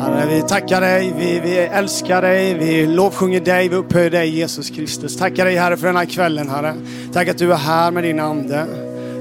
Herre, vi tackar dig, vi, vi älskar dig, vi lovsjunger dig, vi upphöjer dig Jesus Kristus. Tackar dig Herre för den här kvällen Herre. Tack att du är här med din Ande.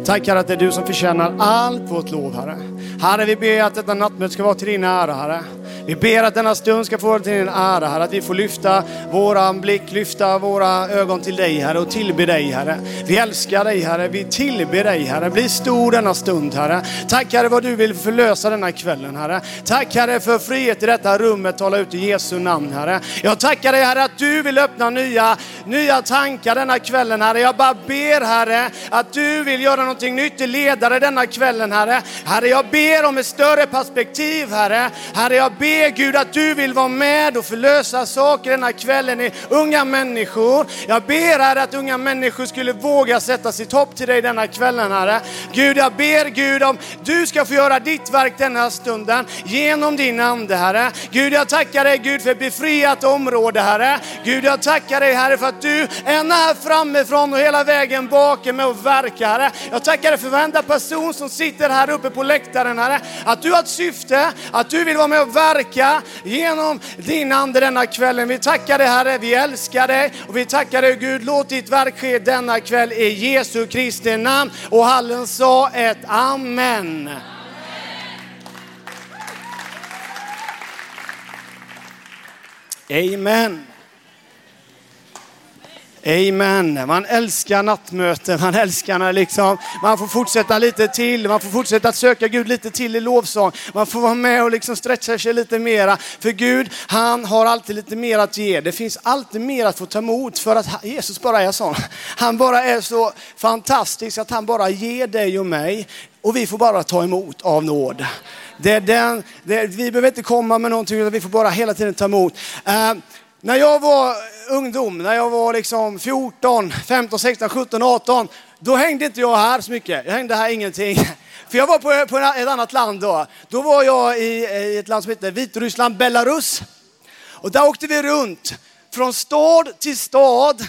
Tack Herre att det är du som förtjänar allt vårt lov Herre. Herre, vi ber att detta nattmöte ska vara till din ära Herre. Vi ber att denna stund ska få vara till din ära, Herre. Att vi får lyfta våran blick, lyfta våra ögon till dig, Herre, och tillbe dig, Herre. Vi älskar dig, Herre. Vi tillber dig, Herre. Bli stor denna stund, Herre. Tack, Herre, vad du vill förlösa denna kvällen, Herre. Tack, Herre, för frihet i detta rummet. Tala ut i Jesu namn, Herre. Jag tackar dig, Herre, att du vill öppna nya, nya tankar denna kvällen, Herre. Jag bara ber, Herre, att du vill göra någonting nytt i ledare denna kvällen, Herre. Herre, jag ber om ett större perspektiv, Herre. Herre, jag ber ber Gud att du vill vara med och förlösa saker denna kvällen i unga människor. Jag ber Herre att unga människor skulle våga sätta sitt hopp till dig denna kvällen Herre. Gud, jag ber Gud om du ska få göra ditt verk denna stunden genom din Ande Herre. Gud, jag tackar dig Gud för befriat område Herre. Gud, jag tackar dig Herre för att du är här framifrån och hela vägen bakom med och verkar Herre. Jag tackar dig för varenda person som sitter här uppe på läktaren Herre. Att du har ett syfte, att du vill vara med och verka verka genom din Ande denna kvällen. Vi tackar dig Herre, vi älskar dig och vi tackar dig Gud. Låt ditt verk ske denna kväll i Jesu Kristi namn. Och hallen sa ett Amen. Amen. Amen. Man älskar nattmöten, man älskar när liksom, man får fortsätta lite till, man får fortsätta att söka Gud lite till i lovsång. Man får vara med och liksom stretcha sig lite mera. För Gud, han har alltid lite mer att ge. Det finns alltid mer att få ta emot för att Jesus bara är sån. Han bara är så fantastisk att han bara ger dig och mig och vi får bara ta emot av nåd. Det är den, det, vi behöver inte komma med någonting utan vi får bara hela tiden ta emot. Uh, när jag var ungdom, när jag var liksom 14, 15, 16, 17, 18, då hängde inte jag här så mycket. Jag hängde här ingenting. För jag var på, på ett annat land då. Då var jag i, i ett land som heter Vitryssland, Belarus. Och där åkte vi runt från stad till stad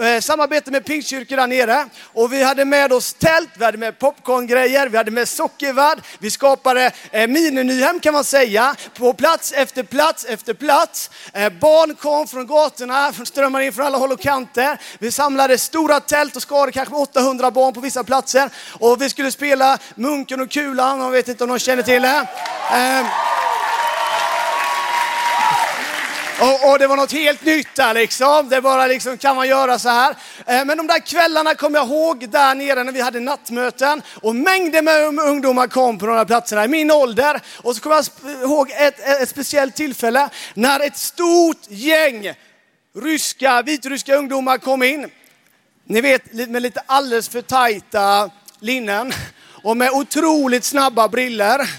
Eh, samarbete med pingstkyrkor där nere. Och vi hade med oss tält, vi hade med popcorngrejer, vi hade med sockervadd. Vi skapade eh, mini-Nyhem kan man säga, på plats efter plats efter plats. Eh, barn kom från gatorna, strömmade in från alla håll och kanter. Vi samlade stora tält och skar kanske 800 barn på vissa platser. Och vi skulle spela Munken och Kulan, jag vet inte om någon känner till det. Eh, och, och, det var något helt nytt där liksom. Det bara liksom, kan man göra så här? Eh, men de där kvällarna kommer jag ihåg där nere när vi hade nattmöten och mängder med um- ungdomar kom på de här platserna i min ålder. Och så kommer jag ihåg ett, ett speciellt tillfälle när ett stort gäng ryska, vitryska ungdomar kom in. Ni vet med lite alldeles för tajta linnen och med otroligt snabba briller.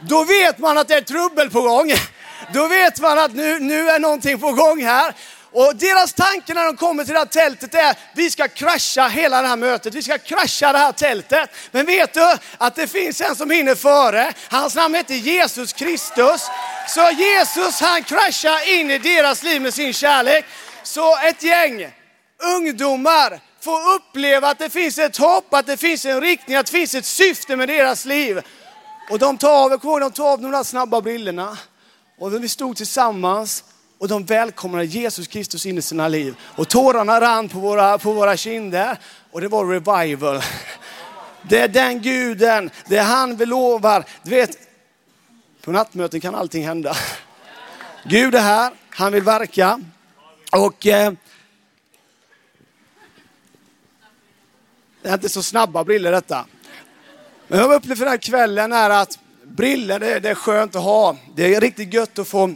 Då vet man att det är trubbel på gång. Då vet man att nu, nu är någonting på gång här. Och deras tanke när de kommer till det här tältet är, vi ska krascha hela det här mötet, vi ska krascha det här tältet. Men vet du att det finns en som hinner före? Hans namn heter Jesus Kristus. Så Jesus han kraschar in i deras liv med sin kärlek. Så ett gäng ungdomar får uppleva att det finns ett hopp, att det finns en riktning, att det finns ett syfte med deras liv. Och de tar av, kommer ihåg, de tar av de där snabba brillorna. Och vi stod tillsammans och de välkomnade Jesus Kristus in i sina liv. Och tårarna rann på våra, på våra kinder och det var revival. Det är den guden, det är han vi lovar. Du vet, på nattmöten kan allting hända. Gud är här, han vill verka. Och eh, det är inte så snabba briller detta. Men jag upplevde för den här kvällen är att briller, det, det, är skönt att ha. Det är riktigt gött att få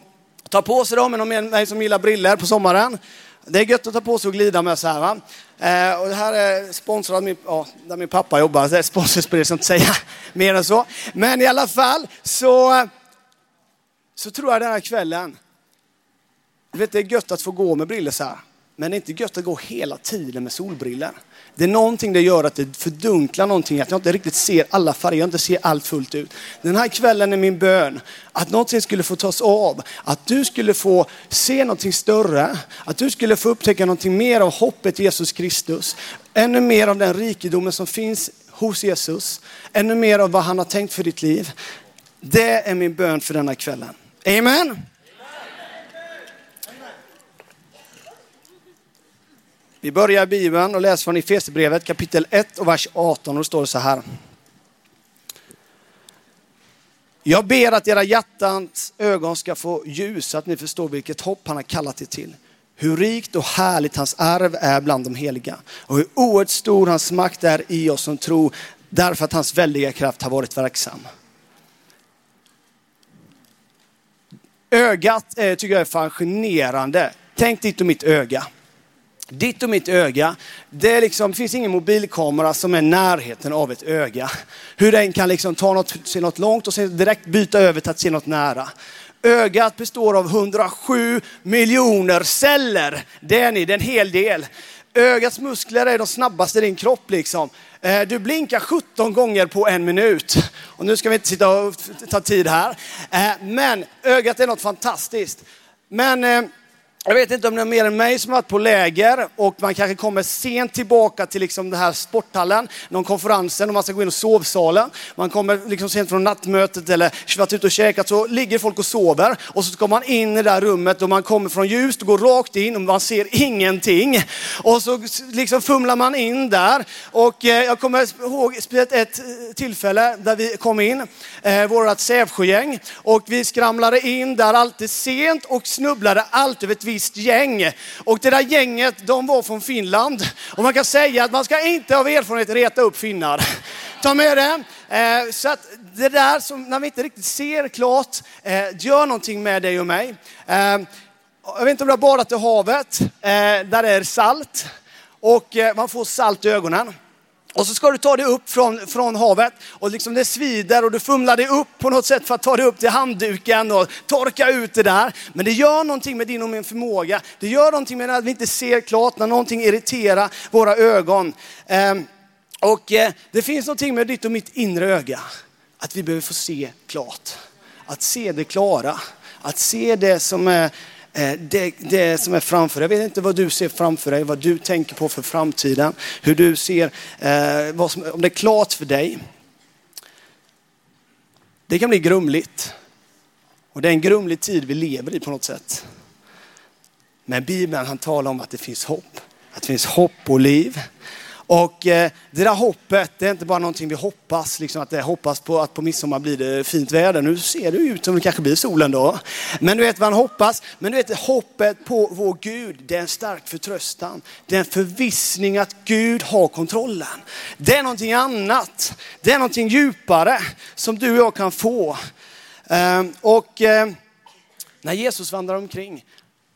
ta på sig dem, om någon mig som gillar briller på sommaren. Det är gött att ta på sig och glida med så här. Va? Eh, och det här är sponsrat min, ja, där min pappa jobbar. Det är sponsorspel, jag inte säga mer än så. Men i alla fall så, så tror jag den här kvällen, du vet det är gött att få gå med briller så här. Men det är inte gött att gå hela tiden med solbriller. Det är någonting det gör att det fördunklar någonting, att jag inte riktigt ser alla färger, jag inte ser allt fullt ut. Den här kvällen är min bön, att någonting skulle få tas av, att du skulle få se någonting större, att du skulle få upptäcka någonting mer av hoppet i Jesus Kristus, ännu mer av den rikedomen som finns hos Jesus, ännu mer av vad han har tänkt för ditt liv. Det är min bön för denna kvällen. Amen. Vi börjar Bibeln och läser från Efesierbrevet kapitel 1 och vers 18 och då står det så här. Jag ber att era hjärtans ögon ska få ljus så att ni förstår vilket hopp han har kallat er till. Hur rikt och härligt hans arv är bland de heliga och hur oerhört stor hans makt är i oss som tror därför att hans väldiga kraft har varit verksam. Ögat eh, tycker jag är fascinerande. Tänk ditt och mitt öga. Ditt och mitt öga, det, är liksom, det finns ingen mobilkamera som är närheten av ett öga. Hur den kan liksom ta något, se något långt och sen direkt byta över till att se något nära. Ögat består av 107 miljoner celler. Det är ni, det är en hel del. Ögats muskler är de snabbaste i din kropp liksom. Eh, du blinkar 17 gånger på en minut. Och nu ska vi inte sitta och ta tid här. Eh, men ögat är något fantastiskt. Men eh, jag vet inte om det är mer än mig som har varit på läger och man kanske kommer sent tillbaka till liksom den här sporthallen, någon konferensen och man ska gå in i sovsalen. Man kommer liksom sent från nattmötet eller varit ute och käkat så ligger folk och sover och så ska man in i det där rummet och man kommer från ljust och går rakt in och man ser ingenting. Och så liksom fumlar man in där och eh, jag kommer ihåg ett eh, tillfälle där vi kom in, eh, vårat Sävsjögäng och vi skramlade in där alltid sent och snubblade alltid över ett visst gäng. Och det där gänget, de var från Finland. Och man kan säga att man ska inte av erfarenhet reta upp finnar. Ta med det. Eh, så att det där som, när vi inte riktigt ser klart, eh, gör någonting med dig och mig. Eh, jag vet inte om du har badat i havet, eh, där det är salt. Och eh, man får salt i ögonen. Och så ska du ta dig upp från, från havet och liksom det svider och du fumlar dig upp på något sätt för att ta dig upp till handduken och torka ut det där. Men det gör någonting med din och min förmåga. Det gör någonting med att vi inte ser klart, när någonting irriterar våra ögon. Eh, och eh, det finns någonting med ditt och mitt inre öga. Att vi behöver få se klart. Att se det klara. Att se det som är Eh, Eh, det, det som är framför dig. Jag vet inte vad du ser framför dig, vad du tänker på för framtiden. Hur du ser, eh, vad som, om det är klart för dig. Det kan bli grumligt. Och det är en grumlig tid vi lever i på något sätt. Men Bibeln han talar om att det finns hopp. Att det finns hopp och liv. Och eh, det där hoppet, det är inte bara någonting vi hoppas, liksom att det hoppas på att på midsommar blir det fint väder. Nu ser det ut som det kanske blir solen då. Men du vet vad han hoppas. Men du vet hoppet på vår Gud, det är en stark förtröstan. Det är en förvissning att Gud har kontrollen. Det är någonting annat. Det är någonting djupare som du och jag kan få. Ehm, och eh, när Jesus vandrar omkring,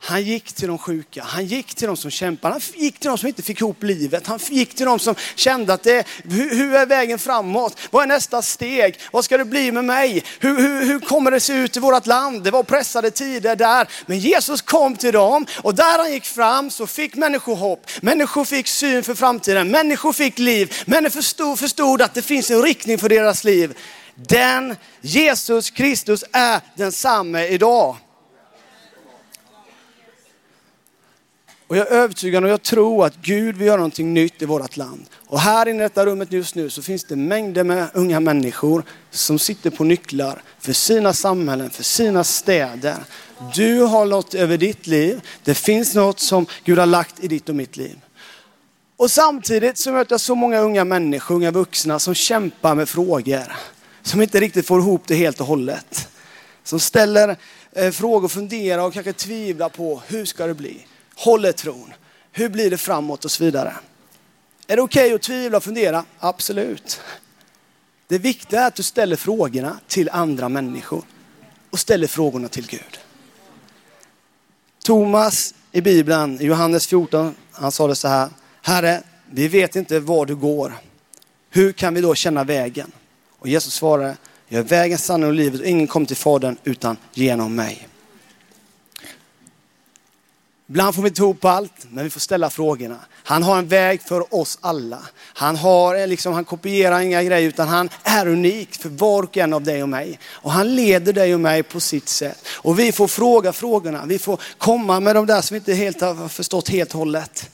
han gick till de sjuka, han gick till de som kämpade, han gick till de som inte fick ihop livet. Han gick till de som kände att det, hur, hur är vägen framåt? Vad är nästa steg? Vad ska det bli med mig? Hur, hur, hur kommer det se ut i vårt land? Det var pressade tider där. Men Jesus kom till dem och där han gick fram så fick människor hopp. Människor fick syn för framtiden, människor fick liv. Människor förstod, förstod att det finns en riktning för deras liv. Den Jesus Kristus är densamme idag. Och jag är övertygad och jag tror att Gud vill göra någonting nytt i vårt land. Och här inne i detta rummet just nu så finns det mängder med unga människor som sitter på nycklar för sina samhällen, för sina städer. Du har något över ditt liv. Det finns något som Gud har lagt i ditt och mitt liv. Och samtidigt så möter jag så många unga människor, unga vuxna som kämpar med frågor. Som inte riktigt får ihop det helt och hållet. Som ställer eh, frågor, funderar och kanske tvivlar på hur ska det bli? Håller tron? Hur blir det framåt och så vidare? Är det okej okay att tvivla och fundera? Absolut. Det viktiga är att du ställer frågorna till andra människor och ställer frågorna till Gud. Thomas i Bibeln, i Johannes 14, han sa det så här. Herre, vi vet inte var du går. Hur kan vi då känna vägen? Och Jesus svarade, jag är vägen, sanningen och livet och ingen kommer till Fadern utan genom mig. Ibland får vi inte ihop allt, men vi får ställa frågorna. Han har en väg för oss alla. Han, har, liksom, han kopierar inga grejer, utan han är unik för var och en av dig och mig. Och han leder dig och mig på sitt sätt. Och vi får fråga frågorna. Vi får komma med de där som vi inte helt har förstått helt och hållet.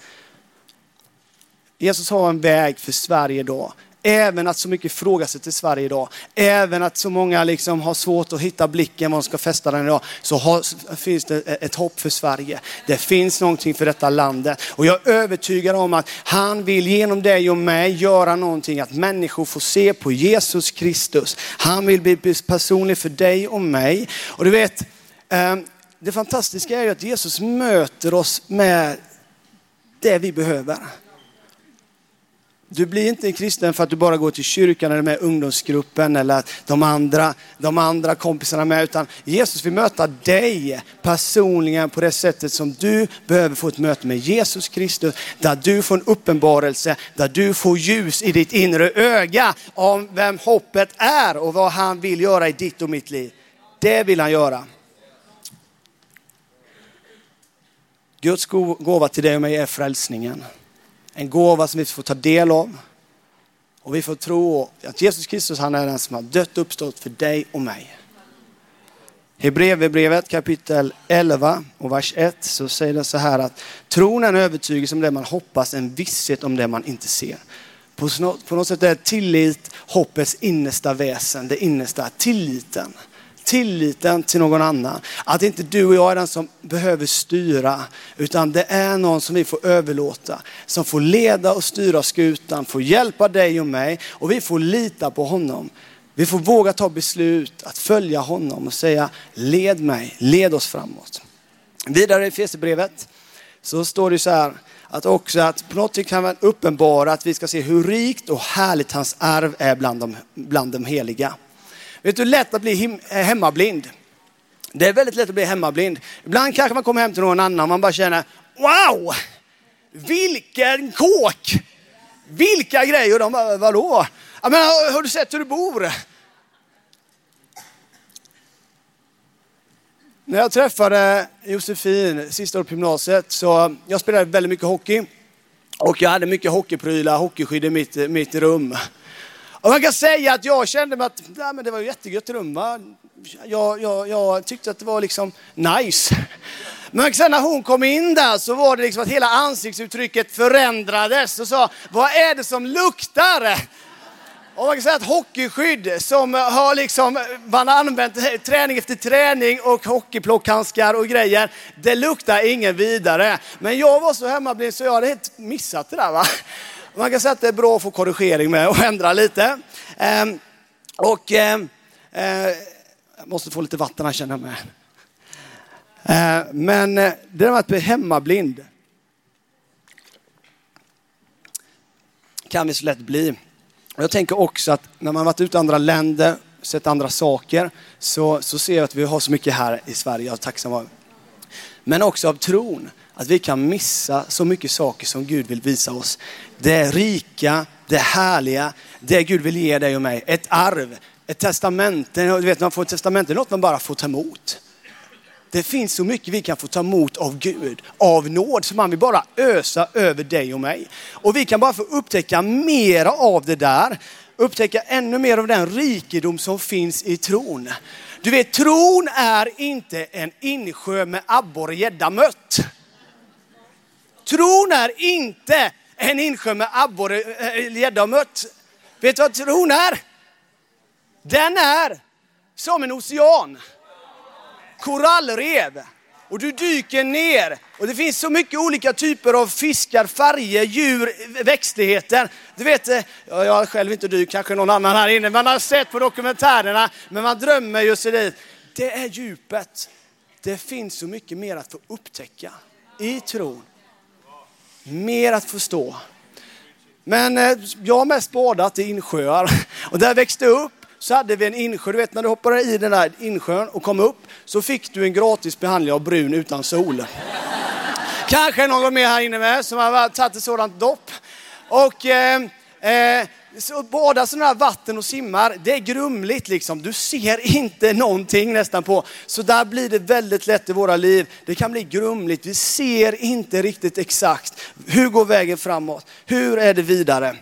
Jesus har en väg för Sverige idag. Även att så mycket ifrågasätter Sverige idag. Även att så många liksom har svårt att hitta blicken var de ska fästa den idag. Så har, finns det ett hopp för Sverige. Det finns någonting för detta landet. Och jag är övertygad om att han vill genom dig och mig göra någonting. Att människor får se på Jesus Kristus. Han vill bli personlig för dig och mig. Och du vet, ehm, det fantastiska är ju att Jesus möter oss med det vi behöver. Du blir inte en kristen för att du bara går till kyrkan eller med ungdomsgruppen eller de andra, de andra kompisarna med. Utan Jesus vill möta dig personligen på det sättet som du behöver få ett möte med Jesus Kristus. Där du får en uppenbarelse, där du får ljus i ditt inre öga om vem hoppet är och vad han vill göra i ditt och mitt liv. Det vill han göra. Guds gåva till dig och mig är frälsningen. En gåva som vi får ta del av. Och vi får tro att Jesus Kristus han är den som har dött och uppstått för dig och mig. Hebreerbrevet kapitel 11 och vers 1 så säger det så här att tron är en övertygelse om det man hoppas, en visshet om det man inte ser. På något sätt är tillit hoppets innersta väsen, det innersta, tilliten tilliten till någon annan. Att inte du och jag är den som behöver styra, utan det är någon som vi får överlåta. Som får leda och styra skutan, får hjälpa dig och mig och vi får lita på honom. Vi får våga ta beslut att följa honom och säga led mig, led oss framåt. Vidare i Fesebrevet så står det så här att också att på något sätt kan man uppenbara att vi ska se hur rikt och härligt hans arv är bland de, bland de heliga. Vet du hur lätt att bli eh, hemmablind? Det är väldigt lätt att bli hemmablind. Ibland kanske man kommer hem till någon annan och man bara känner, wow, vilken kåk! Vilka grejer! De bara, vadå? Jag menar, har du sett hur du bor? När jag träffade Josefin sista året på gymnasiet så jag spelade väldigt mycket hockey. Och jag hade mycket hockeyprylar, hockeyskydd i mitt, mitt rum. Och man kan säga att jag kände mig att nej, men det var jättegött rum. Va? Jag, jag, jag tyckte att det var liksom nice. Men sen när hon kom in där så var det liksom att hela ansiktsuttrycket förändrades och sa, vad är det som luktar? Och man kan säga att hockeyskydd som har liksom, man har använt träning efter träning och hockeyplockhandskar och grejer, det luktar ingen vidare. Men jag var så hemmablind så jag hade helt missat det där. Va? Man kan säga att det är bra att få korrigering med och ändra lite. Ehm, och ehm, eh, jag måste få lite vatten här känner jag med. Ehm, men eh, det där med att bli hemmablind kan vi så lätt bli. jag tänker också att när man varit ute i andra länder, sett andra saker, så, så ser jag att vi har så mycket här i Sverige, jag är tacksam Men också av tron att vi kan missa så mycket saker som Gud vill visa oss. Det rika, det härliga, det Gud vill ge dig och mig. Ett arv, ett testamente. Du vet, man får ett testamente, det är något man bara får ta emot. Det finns så mycket vi kan få ta emot av Gud, av nåd, som han vill bara ösa över dig och mig. Och vi kan bara få upptäcka mera av det där, upptäcka ännu mer av den rikedom som finns i tron. Du vet, tron är inte en insjö med abborre, gädda, mött. Tron är inte en insjö med abborre, eh, gädda eh, och mött. Vet du vad tron är? Den är som en ocean. Korallrev. Och du dyker ner och det finns så mycket olika typer av fiskar, färger, djur, växtligheter. Du vet, eh, jag har själv inte dykt, kanske någon annan här inne, man har sett på dokumentärerna, men man drömmer ju sig dit. Det är djupet. Det finns så mycket mer att få upptäcka i tron mer att förstå. Men eh, jag har mest badat i insjöar och där jag växte upp så hade vi en insjö. Du vet när du hoppade i den där insjön och kom upp så fick du en gratis behandling av brun utan sol. Kanske någon mer här inne med som har tagit ett sådant dopp. Och eh, eh, så bada sådana här vatten och simmar, det är grumligt liksom. Du ser inte någonting nästan på. Så där blir det väldigt lätt i våra liv. Det kan bli grumligt. Vi ser inte riktigt exakt. Hur går vägen framåt? Hur är det vidare?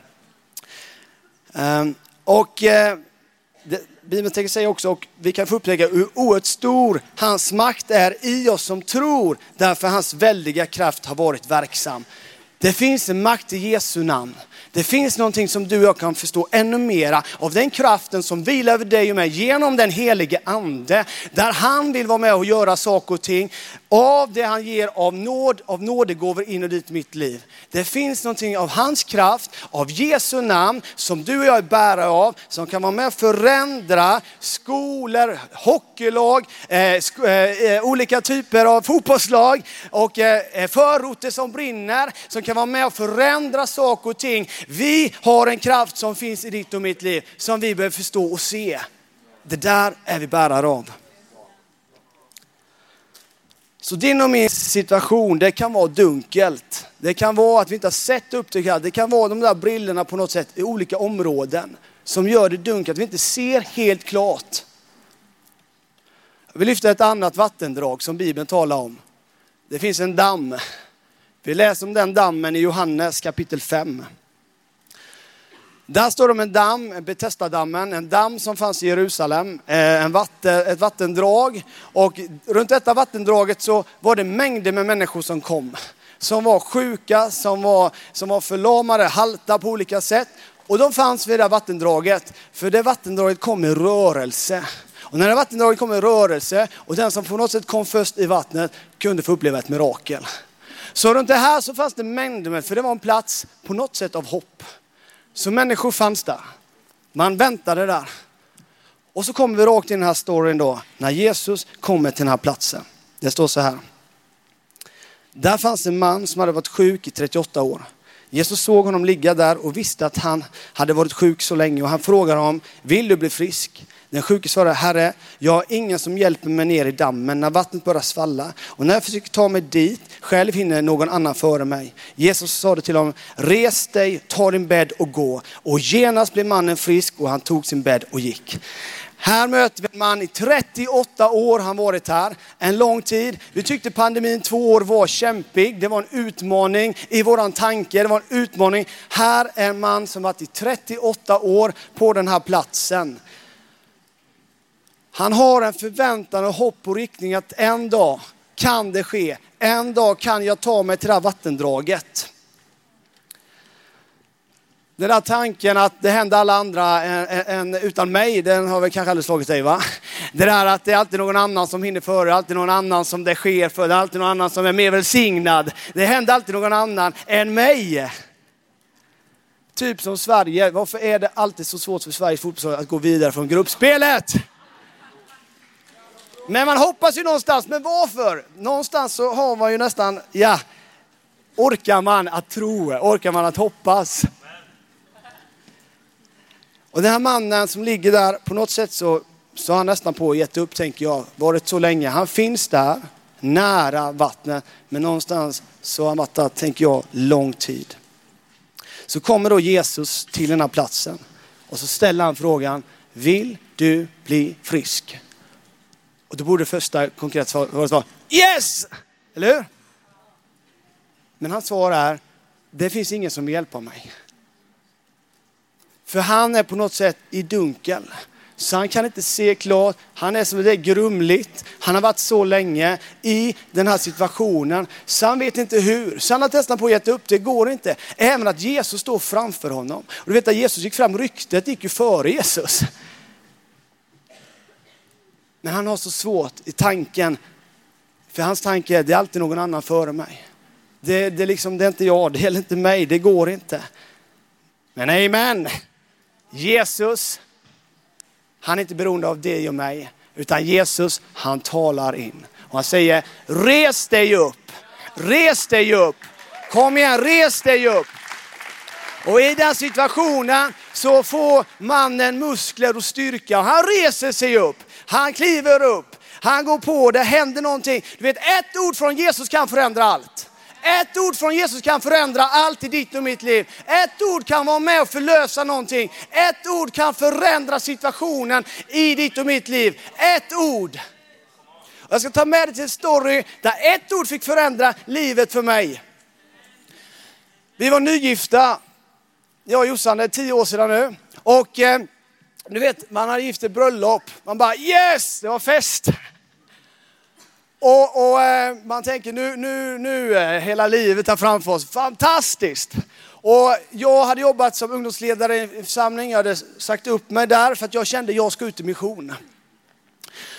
Um, och uh, Bibeln tänker säga också, och vi kan få upptäcka hur oerhört stor hans makt är i oss som tror, därför hans väldiga kraft har varit verksam. Det finns en makt i Jesu namn. Det finns någonting som du och jag kan förstå ännu mera av den kraften som vilar över dig och mig genom den helige ande. Där han vill vara med och göra saker och ting av det han ger av nåd, av nådegåvor in i dit mitt liv. Det finns någonting av hans kraft, av Jesu namn, som du och jag är bärare av, som kan vara med och förändra skolor, hockeylag, eh, sk eh, eh olika typer av fotbollslag och eh, eh förorter som brinner, som kan vara med och förändra saker och ting. Vi har en kraft som finns i ditt och mitt liv, som vi behöver förstå och se. Det där är vi bärare av. Så din och min situation, det kan vara dunkelt. Det kan vara att vi inte har sett upp det. Det kan vara de där brillorna på något sätt i olika områden som gör det dunkelt, att vi inte ser helt klart. Jag vill lyfta ett annat vattendrag som Bibeln talar om. Det finns en damm. Vi läser om den dammen i Johannes kapitel 5. Där står det om en damm, Betesda-dammen, en damm som fanns i Jerusalem, eh, en vatten, ett vattendrag. Och runt detta vattendraget så var det mängder med människor som kom. Som var sjuka, som var, som var förlamade, halta på olika sätt. Och de fanns vid det här vattendraget, för det vattendraget kom i rörelse. Och när det vattendraget kom i rörelse och den som på något sätt kom först i vattnet kunde få uppleva ett mirakel. Så runt det här så fanns det mängder med, för det var en plats på något sätt av hopp. Så människor fanns där. Man väntade där. Och så kommer vi rakt in i den här storyn då, när Jesus kommer till den här platsen. Det står så här. Där fanns en man som hade varit sjuk i 38 år. Jesus såg honom ligga där och visste att han hade varit sjuk så länge och han frågade honom, vill du bli frisk? Den sjuke svarade, Herre, jag har ingen som hjälper mig ner i dammen när vattnet börjar svalla. Och när jag försöker ta mig dit, själv hinner någon annan före mig. Jesus sa det till honom, res dig, ta din bädd och gå. Och genast blev mannen frisk och han tog sin bädd och gick. Här möter vi en man i 38 år han varit här, en lång tid. Vi tyckte pandemin två år var kämpig, det var en utmaning i våran tanke, det var en utmaning. Här är en man som varit i 38 år på den här platsen. Han har en förväntan och hopp och riktning att en dag kan det ske. En dag kan jag ta mig till det här vattendraget. Den där tanken att det händer alla andra än, utan mig, den har väl kanske aldrig slagit dig va? Det där att det är alltid någon annan som hinner före, alltid någon annan som det sker för, det är alltid någon annan som är mer välsignad. Det händer alltid någon annan än mig. Typ som Sverige, varför är det alltid så svårt för Sveriges fotbollslag att gå vidare från gruppspelet? Men man hoppas ju någonstans, men varför? Någonstans så har man ju nästan, ja, orkar man att tro, orkar man att hoppas. Och den här mannen som ligger där, på något sätt så, så har han nästan på och gett upp tänker jag, varit så länge. Han finns där, nära vattnet, men någonstans så har han varit där, tänker jag, lång tid. Så kommer då Jesus till den här platsen och så ställer han frågan, vill du bli frisk? Och då borde första konkreta svaret vara Yes! Eller hur? Men hans svar är, det finns ingen som hjälper mig. För han är på något sätt i dunkel. Så han kan inte se klart, han är som det är grumligt. Han har varit så länge i den här situationen, så han vet inte hur. Så han har testat på att gett upp, det går inte. Även att Jesus står framför honom. Och du vet att Jesus gick fram, ryktet gick ju före Jesus. Men han har så svårt i tanken, för hans tanke är det är alltid någon annan före mig. Det, det, liksom, det är inte jag, det är inte mig, det går inte. Men amen. Jesus, han är inte beroende av dig och mig, utan Jesus, han talar in. Och han säger, res dig upp, res dig upp. Kom igen, res dig upp. Och i den situationen så får mannen muskler och styrka och han reser sig upp. Han kliver upp, han går på, det händer någonting. Du vet, ett ord från Jesus kan förändra allt. Ett ord från Jesus kan förändra allt i ditt och mitt liv. Ett ord kan vara med och förlösa någonting. Ett ord kan förändra situationen i ditt och mitt liv. Ett ord. Jag ska ta med dig till en story där ett ord fick förändra livet för mig. Vi var nygifta, jag och Jossan, det är tio år sedan nu. Och eh, du vet, man har gift ett bröllop. Man bara yes, det var fest. Och, och eh, man tänker nu, nu, nu eh, hela livet här framför oss. Fantastiskt! Och jag hade jobbat som ungdomsledare i en församling. Jag hade sagt upp mig där för att jag kände att jag ska ut i mission.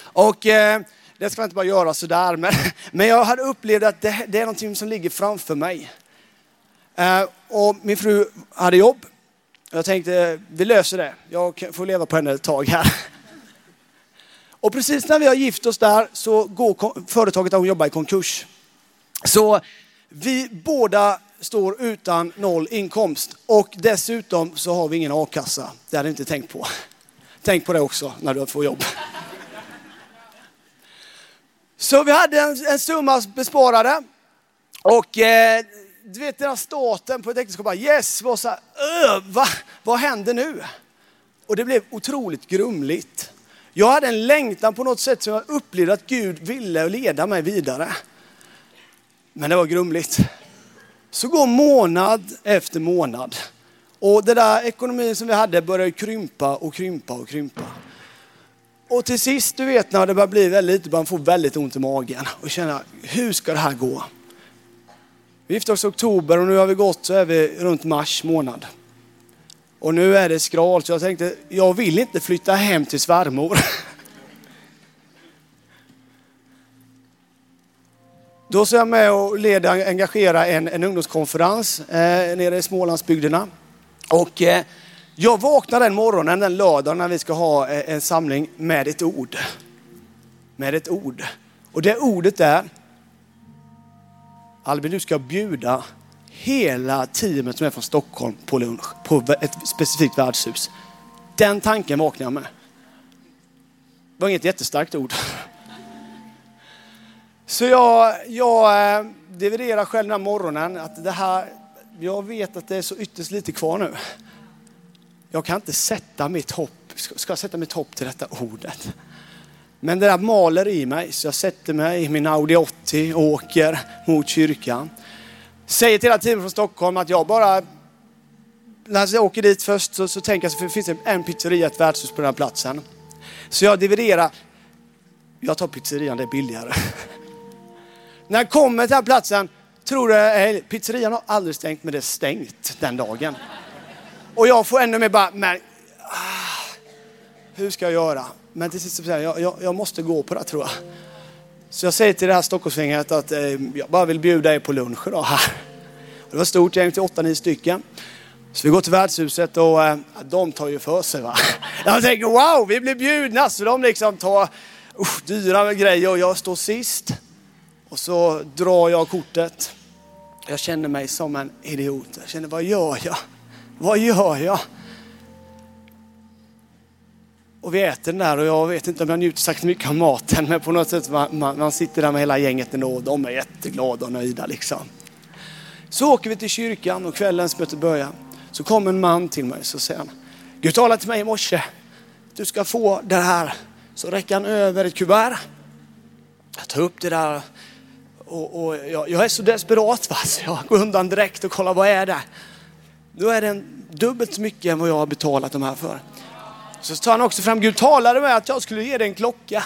Och eh, det ska man inte bara göra sådär, men, men jag hade upplevt att det, det är någonting som ligger framför mig. Eh, och min fru hade jobb. Jag tänkte, vi löser det. Jag får leva på henne ett tag här. Och precis när vi har gift oss där så går företaget där hon jobbar i konkurs. Så vi båda står utan noll inkomst och dessutom så har vi ingen a-kassa. Det hade jag inte tänkt på. Tänk på det också när du får jobb. Så vi hade en, en summa besparade och eh, du vet den här starten på ett äktenskap, bara yes, var så här, va? vad händer nu? Och det blev otroligt grumligt. Jag hade en längtan på något sätt som jag upplevde att Gud ville leda mig vidare. Men det var grumligt. Så går månad efter månad. Och den där ekonomin som vi hade började krympa och krympa och krympa. Och till sist, du vet när det börjar bli väldigt lite, man får väldigt ont i magen och känner, hur ska det här gå? Vi gifte oss i oktober och nu har vi gått så är vi runt mars månad. Och nu är det skralt så jag tänkte, jag vill inte flytta hem till svärmor. Då så är jag med och leder och engagerar en, en ungdomskonferens eh, nere i Smålandsbygderna. Och eh, jag vaknar den morgonen, den lördagen när vi ska ha eh, en samling med ett ord. Med ett ord. Och det ordet är, Albin du ska bjuda hela teamet som är från Stockholm på lunch på ett specifikt värdshus. Den tanken vaknade jag med. Det var inget jättestarkt ord. Så jag, jag eh, dividerar själv den här morgonen att det här, jag vet att det är så ytterst lite kvar nu. Jag kan inte sätta mitt hopp, ska jag sätta mitt hopp till detta ordet? Men det där maler i mig så jag sätter mig i min Audi 80 och åker mot kyrkan. Säger till hela teamet från Stockholm att jag bara, när jag åker dit först så, så tänker jag att det finns en pizzeria, ett värdshus på den här platsen. Så jag dividerar, jag tar pizzerian, det är billigare. När jag kommer till den här platsen, tror du, pizzerian har aldrig stängt men det är stängt den dagen. Och jag får ännu mer bara, men ah, hur ska jag göra? Men till sist säger jag, jag, jag måste gå på det tror jag. Så jag säger till det här Stockholmsgänget att eh, jag bara vill bjuda er på lunch idag här. Det var ett stort gäng till 8-9 stycken. Så vi går till värdshuset och eh, de tar ju för sig va. Jag tänker wow, vi blir bjudna. Så de liksom tar usch, dyra grejer och jag står sist. Och så drar jag kortet. Jag känner mig som en idiot. Jag känner, vad gör jag? Vad gör jag? Och vi äter den där och jag vet inte om jag njuter särskilt mycket av maten men på något sätt man, man, man sitter där med hela gänget ändå och de är jätteglada och nöjda liksom. Så åker vi till kyrkan och kvällens möte börjar. Så kommer en man till mig så säger han, Gud talade till mig i morse, du ska få det här. Så räcker han över ett kuvert. Jag tar upp det där och, och jag, jag, är så desperat va? så jag går undan direkt och kollar vad är det? Då är det dubbelt så mycket än vad jag har betalat de här för. Så tar han också fram, Gud talade med att jag skulle ge dig en klocka.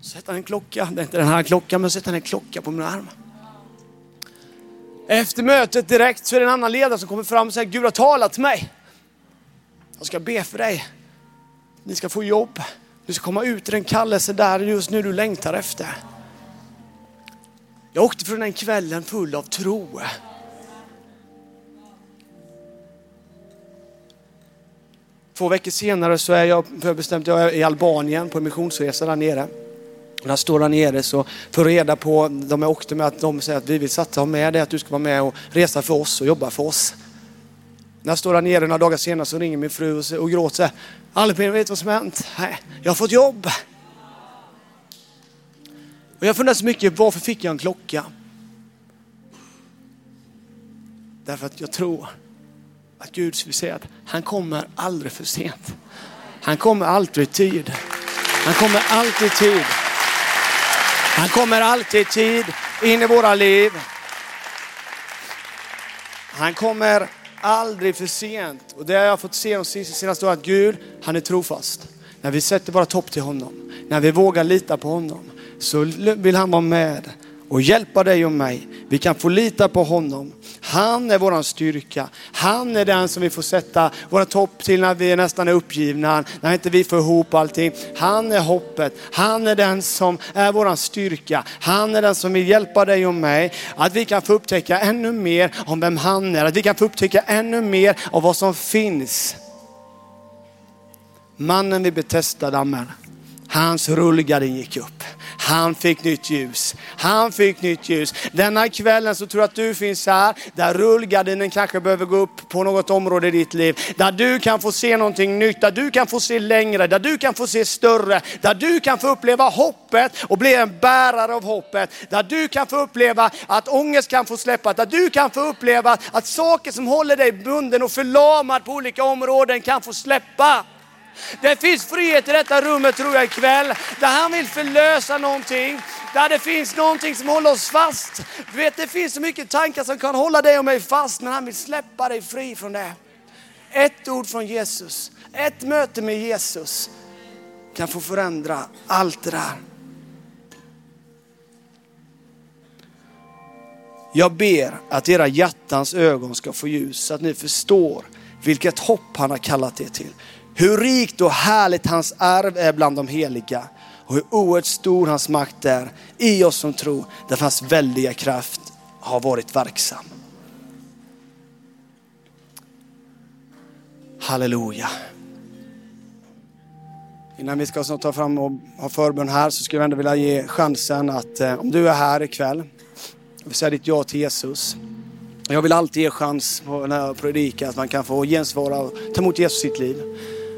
Så sätter han en klocka, det är inte den här klockan, men sätter han en klocka på min arm. Efter mötet direkt så är det en annan ledare som kommer fram och säger, Gud har talat till mig. Jag ska be för dig. Ni ska få jobb. Du ska komma ut i den kallelse där just nu du längtar efter. Jag åkte från den kvällen full av tro. Två veckor senare så är jag för jag är i Albanien på en missionsresa där nere. Och när jag står där nere så får jag reda på, de jag åkte med, att de säger att vi vill satsa med dig, att du ska vara med och resa för oss och jobba för oss. När jag står där nere några dagar senare så ringer min fru och, och gråter så här, Albin vet du vad som har hänt? Nej, jag har fått jobb. Och jag funderar så mycket, varför fick jag en klocka? Därför att jag tror att Gud skulle säga att han kommer aldrig för sent. Han kommer alltid i tid. Han kommer alltid i tid. Han kommer alltid i tid in i våra liv. Han kommer aldrig för sent. Och det har jag fått se de senaste åren, att Gud, han är trofast. När vi sätter våra topp till honom, när vi vågar lita på honom, så vill han vara med och hjälpa dig och mig. Vi kan få lita på honom. Han är våran styrka. Han är den som vi får sätta våra topp till när vi nästan är uppgivna, när inte vi får ihop allting. Han är hoppet. Han är den som är våran styrka. Han är den som vill hjälpa dig och mig. Att vi kan få upptäcka ännu mer om vem han är. Att vi kan få upptäcka ännu mer av vad som finns. Mannen vid Betesda-dammen, hans rullgardin gick upp. Han fick nytt ljus. Han fick nytt ljus. Denna kvällen så tror jag att du finns här, där rullgardinen kanske behöver gå upp på något område i ditt liv. Där du kan få se någonting nytt, där du kan få se längre, där du kan få se större. Där du kan få uppleva hoppet och bli en bärare av hoppet. Där du kan få uppleva att ångest kan få släppa, där du kan få uppleva att saker som håller dig bunden och förlamad på olika områden kan få släppa. Det finns frihet i detta rummet tror jag ikväll, där han vill förlösa någonting. Där det finns någonting som håller oss fast. Du vet det finns så mycket tankar som kan hålla dig och mig fast, men han vill släppa dig fri från det. Ett ord från Jesus, ett möte med Jesus kan få förändra allt det där. Jag ber att era hjärtans ögon ska få ljus så att ni förstår vilket hopp han har kallat er till. Hur rikt och härligt hans arv är bland de heliga och hur oerhört stor hans makt är i oss som tror, därför hans väldiga kraft har varit verksam. Halleluja. Innan vi ska ta fram och ha förbön här så skulle jag ändå vilja ge chansen att eh, om du är här ikväll och vill säga ditt ja till Jesus. Jag vill alltid ge chans när jag predikar att man kan få gensvara och ta emot Jesus i sitt liv.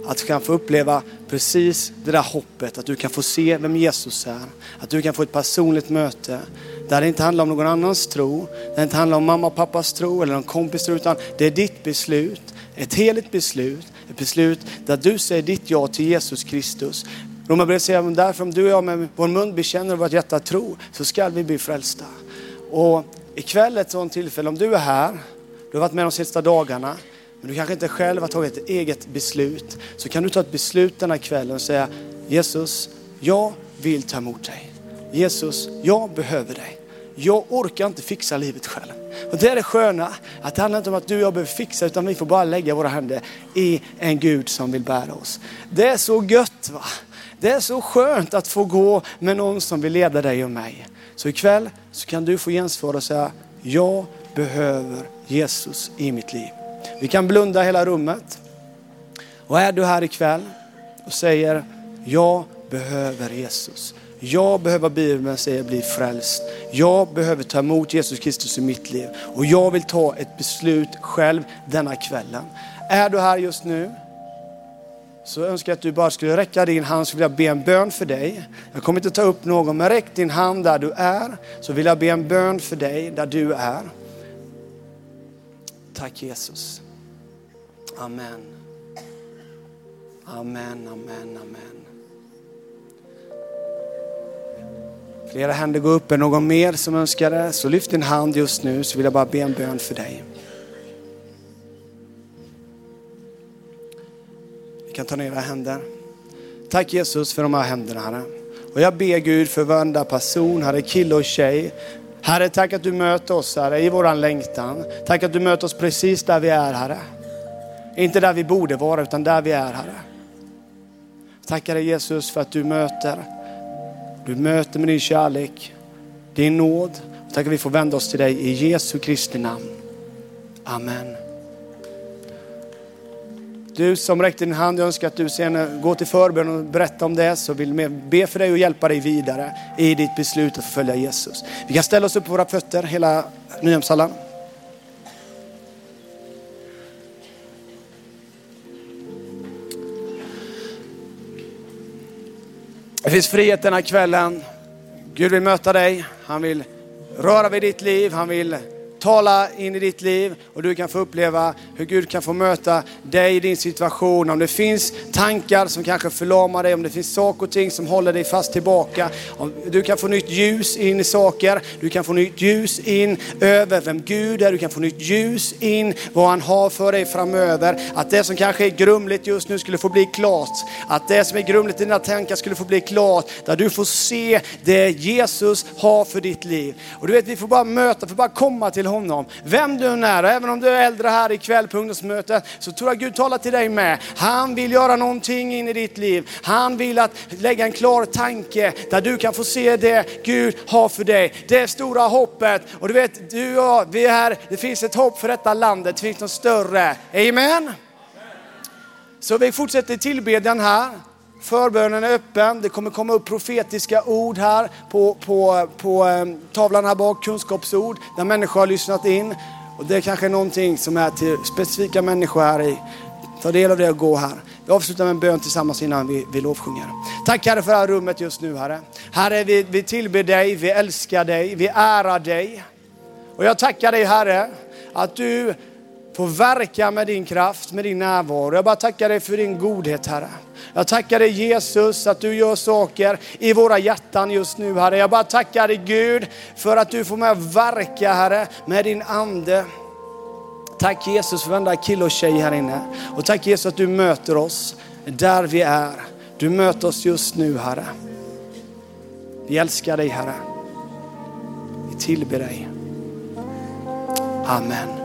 Att du kan få uppleva precis det där hoppet, att du kan få se vem Jesus är. Att du kan få ett personligt möte där det inte handlar om någon annans tro, där det inte handlar om mamma och pappas tro eller någon kompis tro, utan det är ditt beslut. Ett heligt beslut, ett beslut där du säger ditt ja till Jesus Kristus. Romarbrevet säger att därför om du och jag med vår mun bekänner och vårt hjärta tro så ska vi bli frälsta. Och ikväll ett sådant tillfälle, om du är här, du har varit med de sista dagarna, men du kanske inte själv har tagit ett eget beslut, så kan du ta ett beslut denna kvällen och säga Jesus, jag vill ta emot dig. Jesus, jag behöver dig. Jag orkar inte fixa livet själv. Och det är det sköna, att det handlar inte om att du och jag behöver fixa, utan vi får bara lägga våra händer i en Gud som vill bära oss. Det är så gött va. Det är så skönt att få gå med någon som vill leda dig och mig. Så ikväll så kan du få gensvara och säga, jag behöver Jesus i mitt liv. Vi kan blunda hela rummet. Och är du här ikväll och säger, jag behöver Jesus. Jag behöver Bibeln säger bli frälst. Jag behöver ta emot Jesus Kristus i mitt liv. Och jag vill ta ett beslut själv denna kvällen. Är du här just nu så önskar jag att du bara skulle räcka din hand så vill jag be en bön för dig. Jag kommer inte ta upp någon, men räck din hand där du är så vill jag be en bön för dig där du är. Tack Jesus. Amen. Amen, amen, amen. Flera händer går upp. Är någon mer som önskar det? Så lyft din hand just nu så vill jag bara be en bön för dig. Vi kan ta ner era händer. Tack Jesus för de här händerna Herre. Och jag ber Gud för varenda person, Herre, kille och tjej. Herre, tack att du möter oss Herre i våran längtan. Tack att du möter oss precis där vi är Herre. Inte där vi borde vara utan där vi är Herre. Tackar dig Jesus för att du möter. Du möter med din kärlek, din nåd. Tack att vi får vända oss till dig i Jesu Kristi namn. Amen. Du som räckte din hand, jag önskar att du sen går till förbön och berättar om det, så vill vi be för dig och hjälpa dig vidare i ditt beslut att följa Jesus. Vi kan ställa oss upp på våra fötter, hela Nyhemshallen. Det finns frihet den här kvällen. Gud vill möta dig. Han vill röra vid ditt liv. Han vill tala in i ditt liv och du kan få uppleva hur Gud kan få möta dig i din situation. Om det finns tankar som kanske förlamar dig, om det finns saker och ting som håller dig fast tillbaka. Om du kan få nytt ljus in i saker, du kan få nytt ljus in över vem Gud är, du kan få nytt ljus in vad han har för dig framöver. Att det som kanske är grumligt just nu skulle få bli klart. Att det som är grumligt i dina tankar skulle få bli klart. Där du får se det Jesus har för ditt liv. Och du vet, vi får bara möta, får bara komma till honom. Vem du än är, även om du är äldre här ikväll på ungdomsmötet, så tror jag Gud talar till dig med. Han vill göra någonting in i ditt liv. Han vill att lägga en klar tanke där du kan få se det Gud har för dig. Det stora hoppet. Och du vet, du och jag, vi är här, det finns ett hopp för detta landet, det finns något större. Amen. Så vi fortsätter tillbedjan här. Förbönen är öppen. Det kommer komma upp profetiska ord här på, på, på ehm, tavlan här bak, kunskapsord, där människor har lyssnat in. Och det är kanske är någonting som är till specifika människor här i. Ta del av det och gå här. Vi avslutar med en bön tillsammans innan vi, vi lovsjunger. Tack Herre för det här rummet just nu Herre. Herre, vi, vi tillber dig, vi älskar dig, vi ärar dig. Och jag tackar dig Herre, att du får verka med din kraft, med din närvaro. Jag bara tackar dig för din godhet Herre. Jag tackar dig Jesus att du gör saker i våra hjärtan just nu Herre. Jag bara tackar dig Gud för att du får med verka Herre med din ande. Tack Jesus för varenda kille och tjej här inne. Och tack Jesus att du möter oss där vi är. Du möter oss just nu Herre. Vi älskar dig Herre. Vi tillber dig. Amen.